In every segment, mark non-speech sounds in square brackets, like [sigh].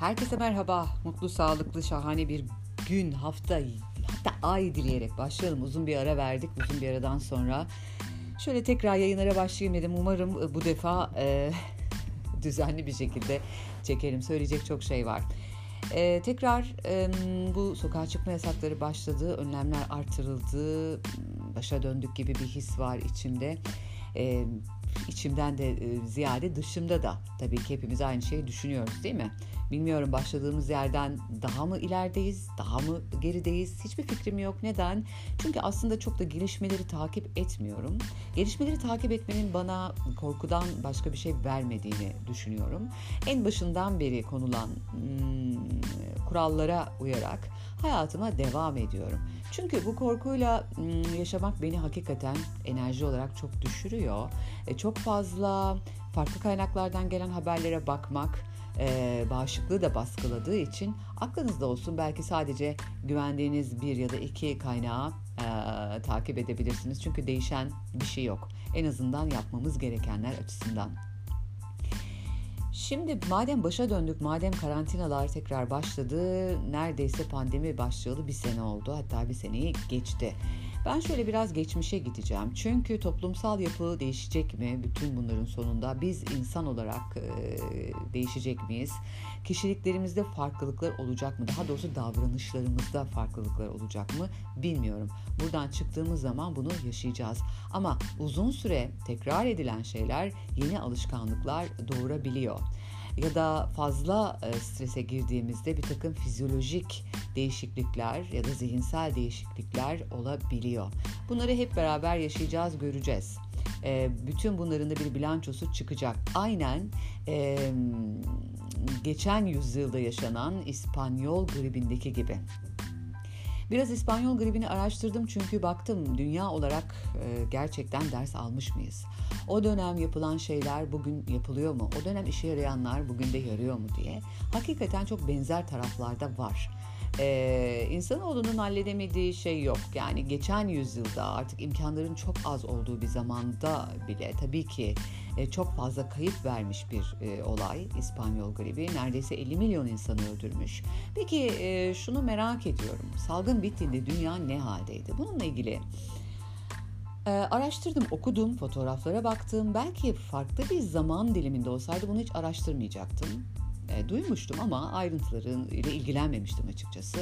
Herkese merhaba. Mutlu, sağlıklı, şahane bir gün, hafta, hatta ay dileyerek başlayalım. Uzun bir ara verdik. Uzun bir aradan sonra şöyle tekrar yayınlara başlayayım dedim. Umarım e, bu defa e, [laughs] düzenli bir şekilde çekerim. Söyleyecek çok şey var. Ee, tekrar e, bu sokağa çıkma yasakları başladı, önlemler artırıldı, başa döndük gibi bir his var içimde. Ee, içimden de e, ziyade dışımda da tabii ki hepimiz aynı şeyi düşünüyoruz değil mi? Bilmiyorum başladığımız yerden daha mı ilerideyiz, daha mı gerideyiz? Hiçbir fikrim yok. Neden? Çünkü aslında çok da gelişmeleri takip etmiyorum. Gelişmeleri takip etmenin bana korkudan başka bir şey vermediğini düşünüyorum. En başından beri konulan hmm, kurallara uyarak hayatıma devam ediyorum. Çünkü bu korkuyla hmm, yaşamak beni hakikaten enerji olarak çok düşürüyor. E, çok fazla farklı kaynaklardan gelen haberlere bakmak, e, bağışıklığı da baskıladığı için aklınızda olsun belki sadece güvendiğiniz bir ya da iki kaynağı e, takip edebilirsiniz. Çünkü değişen bir şey yok. En azından yapmamız gerekenler açısından. Şimdi madem başa döndük, madem karantinalar tekrar başladı, neredeyse pandemi başlayalı bir sene oldu. Hatta bir seneyi geçti. Ben şöyle biraz geçmişe gideceğim. Çünkü toplumsal yapı değişecek mi? Bütün bunların sonunda biz insan olarak e, değişecek miyiz? Kişiliklerimizde farklılıklar olacak mı? Daha doğrusu davranışlarımızda farklılıklar olacak mı? Bilmiyorum. Buradan çıktığımız zaman bunu yaşayacağız. Ama uzun süre tekrar edilen şeyler yeni alışkanlıklar doğurabiliyor ya da fazla e, strese girdiğimizde bir takım fizyolojik değişiklikler ya da zihinsel değişiklikler olabiliyor. Bunları hep beraber yaşayacağız, göreceğiz. E, bütün bunların da bir bilançosu çıkacak. Aynen e, geçen yüzyılda yaşanan İspanyol gribindeki gibi. Biraz İspanyol gribini araştırdım çünkü baktım dünya olarak e, gerçekten ders almış mıyız? O dönem yapılan şeyler bugün yapılıyor mu? O dönem işe yarayanlar bugün de yarıyor mu diye. Hakikaten çok benzer taraflarda var. Ee, insanoğlunun halledemediği şey yok. Yani geçen yüzyılda artık imkanların çok az olduğu bir zamanda bile tabii ki e, çok fazla kayıp vermiş bir e, olay İspanyol gribi. Neredeyse 50 milyon insanı öldürmüş. Peki e, şunu merak ediyorum. Salgın bittiğinde dünya ne haldeydi? Bununla ilgili e, araştırdım, okudum, fotoğraflara baktım. Belki farklı bir zaman diliminde olsaydı bunu hiç araştırmayacaktım e, duymuştum ama ayrıntılarıyla ilgilenmemiştim açıkçası.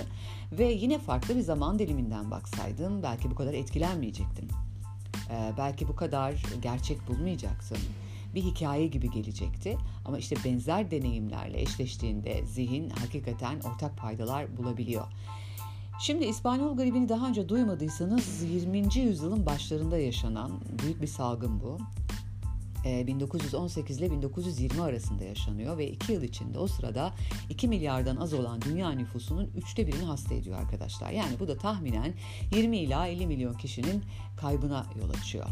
Ve yine farklı bir zaman diliminden baksaydım belki bu kadar etkilenmeyecektim. E, belki bu kadar gerçek bulmayacaktım. Bir hikaye gibi gelecekti ama işte benzer deneyimlerle eşleştiğinde zihin hakikaten ortak paydalar bulabiliyor. Şimdi İspanyol gribini daha önce duymadıysanız 20. yüzyılın başlarında yaşanan büyük bir salgın bu. 1918 ile 1920 arasında yaşanıyor ve 2 yıl içinde o sırada 2 milyardan az olan dünya nüfusunun üçte birini hasta ediyor arkadaşlar. Yani bu da tahminen 20 ila 50 milyon kişinin kaybına yol açıyor.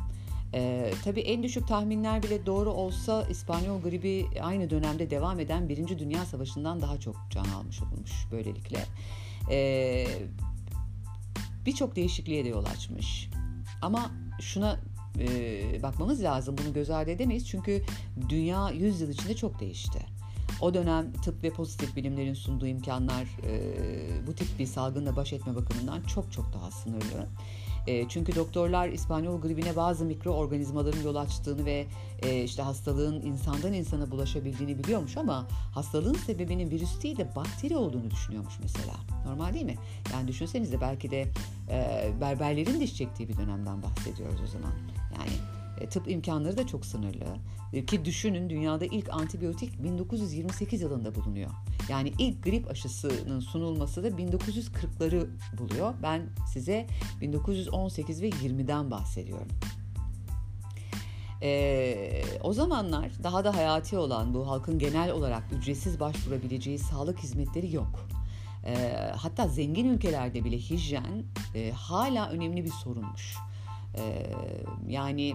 Ee, tabii en düşük tahminler bile doğru olsa İspanyol gribi aynı dönemde devam eden Birinci Dünya Savaşı'ndan daha çok can almış olmuş böylelikle. Ee, Birçok değişikliğe de yol açmış. Ama şuna e, bakmamız lazım. Bunu göz ardı edemeyiz. Çünkü dünya 100 yıl içinde çok değişti. O dönem tıp ve pozitif bilimlerin sunduğu imkanlar e, bu tip bir salgınla baş etme bakımından çok çok daha sınırlı. E, çünkü doktorlar İspanyol gribine bazı mikroorganizmaların yol açtığını ve e, işte hastalığın insandan insana bulaşabildiğini biliyormuş ama hastalığın sebebinin virüs değil de bakteri olduğunu düşünüyormuş mesela. Normal değil mi? Yani düşünsenize belki de e, berberlerin diş çektiği bir dönemden bahsediyoruz o zaman. Yani e, tıp imkanları da çok sınırlı. E, ki düşünün dünyada ilk antibiyotik 1928 yılında bulunuyor. Yani ilk grip aşısının sunulması da 1940'ları buluyor. Ben size 1918 ve 20'den bahsediyorum. Ee, o zamanlar daha da hayati olan bu halkın genel olarak ücretsiz başvurabileceği sağlık hizmetleri yok. Ee, hatta zengin ülkelerde bile hijyen e, hala önemli bir sorunmuş. Ee, yani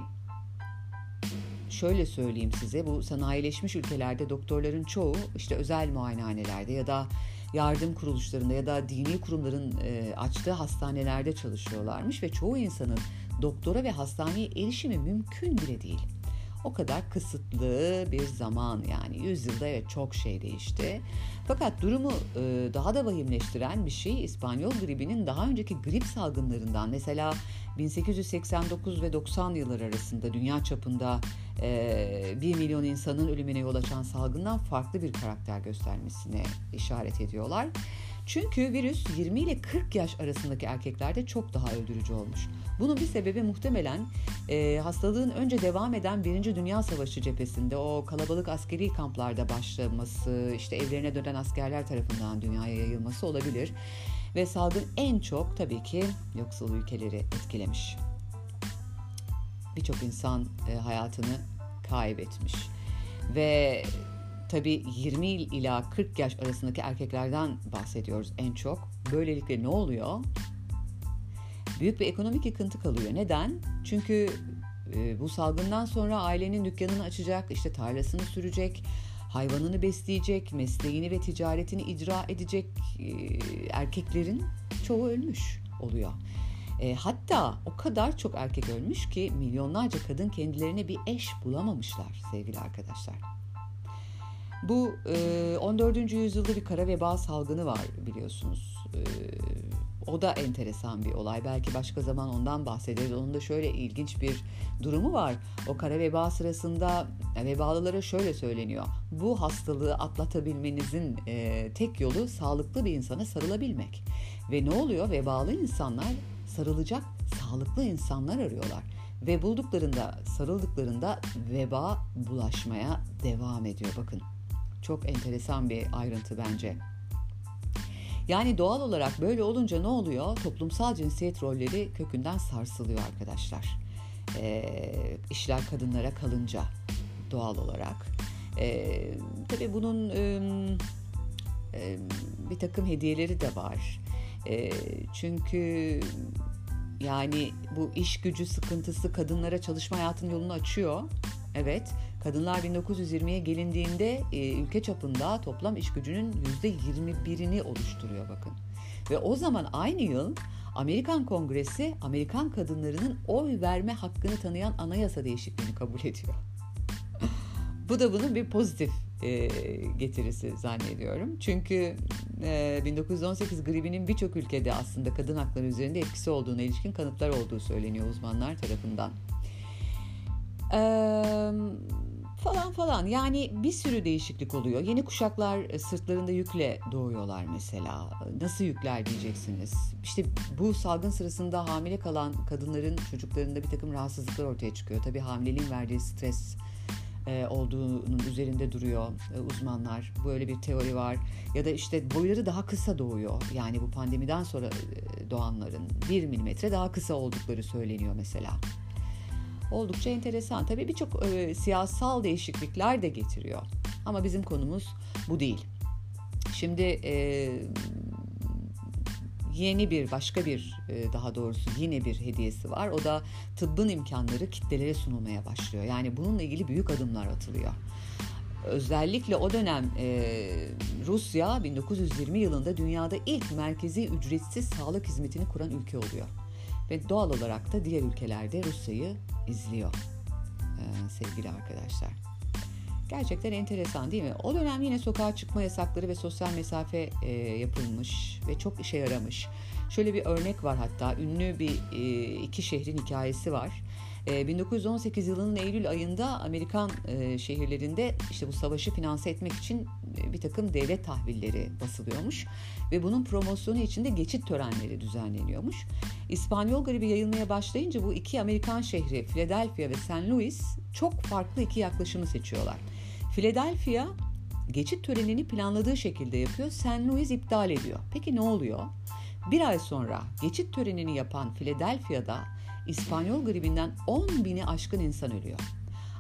şöyle söyleyeyim size bu sanayileşmiş ülkelerde doktorların çoğu işte özel muayenehanelerde ya da yardım kuruluşlarında ya da dini kurumların e, açtığı hastanelerde çalışıyorlarmış ve çoğu insanın doktora ve hastaneye erişimi mümkün bile değil. O kadar kısıtlı bir zaman yani 100 yılda evet çok şey değişti. Fakat durumu e, daha da vahimleştiren bir şey İspanyol gribinin daha önceki grip salgınlarından mesela 1889 ve 90 yıllar arasında dünya çapında e, 1 milyon insanın ölümüne yol açan salgından farklı bir karakter göstermesine işaret ediyorlar. Çünkü virüs 20 ile 40 yaş arasındaki erkeklerde çok daha öldürücü olmuş. Bunun bir sebebi muhtemelen e, hastalığın önce devam eden Birinci Dünya Savaşı cephesinde o kalabalık askeri kamplarda başlaması, işte evlerine dönen askerler tarafından dünyaya yayılması olabilir. Ve salgın en çok tabii ki yoksul ülkeleri etkilemiş. Birçok insan e, hayatını kaybetmiş. Ve Tabi 20 ila 40 yaş arasındaki erkeklerden bahsediyoruz en çok. Böylelikle ne oluyor? Büyük bir ekonomik yıkıntı kalıyor. Neden? Çünkü e, bu salgından sonra ailenin dükkanını açacak, işte tarlasını sürecek, hayvanını besleyecek, mesleğini ve ticaretini icra edecek e, erkeklerin çoğu ölmüş oluyor. E, hatta o kadar çok erkek ölmüş ki milyonlarca kadın kendilerine bir eş bulamamışlar sevgili arkadaşlar. Bu e, 14. yüzyılda bir kara veba salgını var biliyorsunuz. E, o da enteresan bir olay. Belki başka zaman ondan bahsederiz. Onun da şöyle ilginç bir durumu var. O kara veba sırasında vebalılara şöyle söyleniyor. Bu hastalığı atlatabilmenizin e, tek yolu sağlıklı bir insana sarılabilmek. Ve ne oluyor? Vebalı insanlar sarılacak sağlıklı insanlar arıyorlar. Ve bulduklarında, sarıldıklarında veba bulaşmaya devam ediyor. Bakın çok enteresan bir ayrıntı bence. Yani doğal olarak böyle olunca ne oluyor? Toplumsal cinsiyet rolleri kökünden sarsılıyor arkadaşlar. E, işler kadınlara kalınca doğal olarak. E, tabii bunun e, e, bir takım hediyeleri de var. E, çünkü yani bu iş gücü sıkıntısı kadınlara çalışma hayatının yolunu açıyor. Evet Kadınlar 1920'ye gelindiğinde e, ülke çapında toplam iş gücünün %21'ini oluşturuyor bakın. Ve o zaman aynı yıl Amerikan Kongresi Amerikan kadınlarının oy verme hakkını tanıyan anayasa değişikliğini kabul ediyor. [laughs] Bu da bunun bir pozitif e, getirisi zannediyorum. Çünkü e, 1918 gribinin birçok ülkede aslında kadın hakları üzerinde etkisi olduğuna ilişkin kanıtlar olduğu söyleniyor uzmanlar tarafından. Eee falan falan. Yani bir sürü değişiklik oluyor. Yeni kuşaklar e, sırtlarında yükle doğuyorlar mesela. Nasıl yükler diyeceksiniz. İşte bu salgın sırasında hamile kalan kadınların çocuklarında bir takım rahatsızlıklar ortaya çıkıyor. Tabii hamileliğin verdiği stres e, olduğunun üzerinde duruyor e, uzmanlar. Böyle bir teori var. Ya da işte boyları daha kısa doğuyor. Yani bu pandemiden sonra doğanların bir milimetre daha kısa oldukları söyleniyor mesela oldukça enteresan. Tabii birçok e, siyasal değişiklikler de getiriyor. Ama bizim konumuz bu değil. Şimdi e, yeni bir başka bir e, daha doğrusu yine bir hediyesi var. O da tıbbın imkanları kitlelere sunulmaya başlıyor. Yani bununla ilgili büyük adımlar atılıyor. Özellikle o dönem e, Rusya 1920 yılında dünyada ilk merkezi ücretsiz sağlık hizmetini kuran ülke oluyor. Ve doğal olarak da diğer ülkelerde Rusya'yı izliyor ee, sevgili arkadaşlar. Gerçekten enteresan değil mi? O dönem yine sokağa çıkma yasakları ve sosyal mesafe e, yapılmış ve çok işe yaramış. Şöyle bir örnek var hatta ünlü bir e, iki şehrin hikayesi var. 1918 ee, yılının Eylül ayında Amerikan e, şehirlerinde işte bu savaşı finanse etmek için e, bir takım devlet tahvilleri basılıyormuş ve bunun promosyonu için de geçit törenleri düzenleniyormuş. İspanyol gribi yayılmaya başlayınca bu iki Amerikan şehri Philadelphia ve St. Louis çok farklı iki yaklaşımı seçiyorlar. Philadelphia geçit törenini planladığı şekilde yapıyor. St. Louis iptal ediyor. Peki ne oluyor? Bir ay sonra geçit törenini yapan Philadelphia'da İspanyol gribinden 10 bini aşkın insan ölüyor.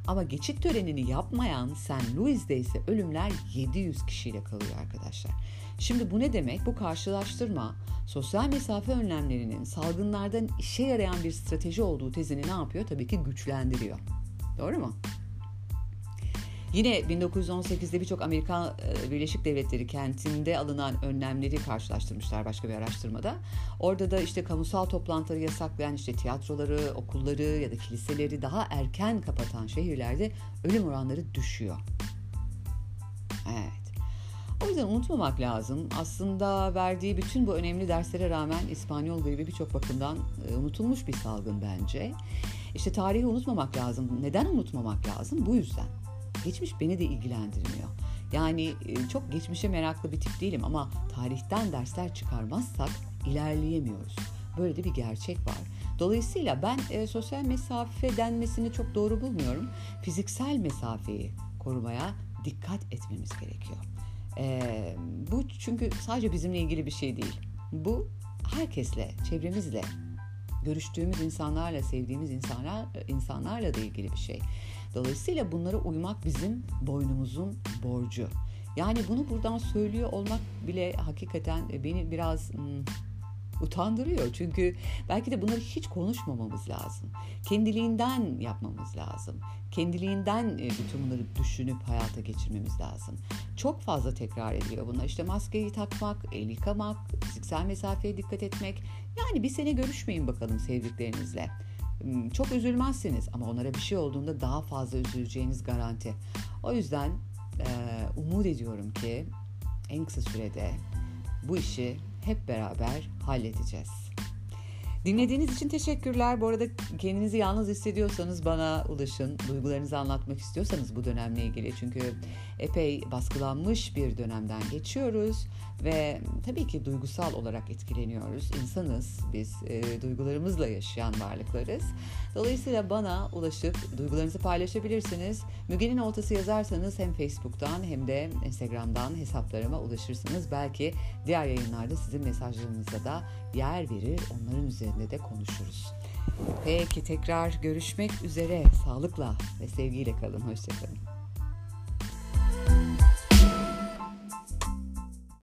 Ama geçit törenini yapmayan St. Louis'de ise ölümler 700 kişiyle kalıyor arkadaşlar. Şimdi bu ne demek? Bu karşılaştırma sosyal mesafe önlemlerinin salgınlardan işe yarayan bir strateji olduğu tezini ne yapıyor? Tabii ki güçlendiriyor. Doğru mu? Yine 1918'de birçok Amerikan Birleşik Devletleri kentinde alınan önlemleri karşılaştırmışlar başka bir araştırmada. Orada da işte kamusal toplantıları yasaklayan işte tiyatroları, okulları ya da kiliseleri daha erken kapatan şehirlerde ölüm oranları düşüyor. Evet. O yüzden unutmamak lazım. Aslında verdiği bütün bu önemli derslere rağmen İspanyol gribi birçok bakımdan unutulmuş bir salgın bence. İşte tarihi unutmamak lazım. Neden unutmamak lazım? Bu yüzden. Geçmiş beni de ilgilendirmiyor. Yani e, çok geçmişe meraklı bir tip değilim ama tarihten dersler çıkarmazsak ilerleyemiyoruz. Böyle de bir gerçek var. Dolayısıyla ben e, sosyal mesafe denmesini çok doğru bulmuyorum. Fiziksel mesafeyi korumaya dikkat etmemiz gerekiyor. E, bu çünkü sadece bizimle ilgili bir şey değil. Bu herkesle, çevremizle, görüştüğümüz insanlarla, sevdiğimiz insanlar insanlarla da ilgili bir şey. Dolayısıyla bunlara uymak bizim boynumuzun borcu. Yani bunu buradan söylüyor olmak bile hakikaten beni biraz hmm, utandırıyor. Çünkü belki de bunları hiç konuşmamamız lazım. Kendiliğinden yapmamız lazım. Kendiliğinden e, bütün bunları düşünüp hayata geçirmemiz lazım. Çok fazla tekrar ediliyor bunlar. İşte maskeyi takmak, el yıkamak, fiziksel mesafeye dikkat etmek. Yani bir sene görüşmeyin bakalım sevdiklerinizle. Hmm, çok üzülmezsiniz ama onlara bir şey olduğunda daha fazla üzüleceğiniz garanti. O yüzden e, umut ediyorum ki en kısa sürede bu işi hep beraber halledeceğiz. Dinlediğiniz için teşekkürler. Bu arada kendinizi yalnız hissediyorsanız bana ulaşın. Duygularınızı anlatmak istiyorsanız bu dönemle ilgili. Çünkü epey baskılanmış bir dönemden geçiyoruz ve tabii ki duygusal olarak etkileniyoruz. İnsanız biz, e, duygularımızla yaşayan varlıklarız. Dolayısıyla bana ulaşıp duygularınızı paylaşabilirsiniz. Müge'nin oltası yazarsanız hem Facebook'tan hem de Instagram'dan hesaplarıma ulaşırsınız. Belki diğer yayınlarda sizin mesajlarınıza da yer verir, onların üzerinde de konuşuruz. Peki tekrar görüşmek üzere. Sağlıkla ve sevgiyle kalın. Hoşçakalın.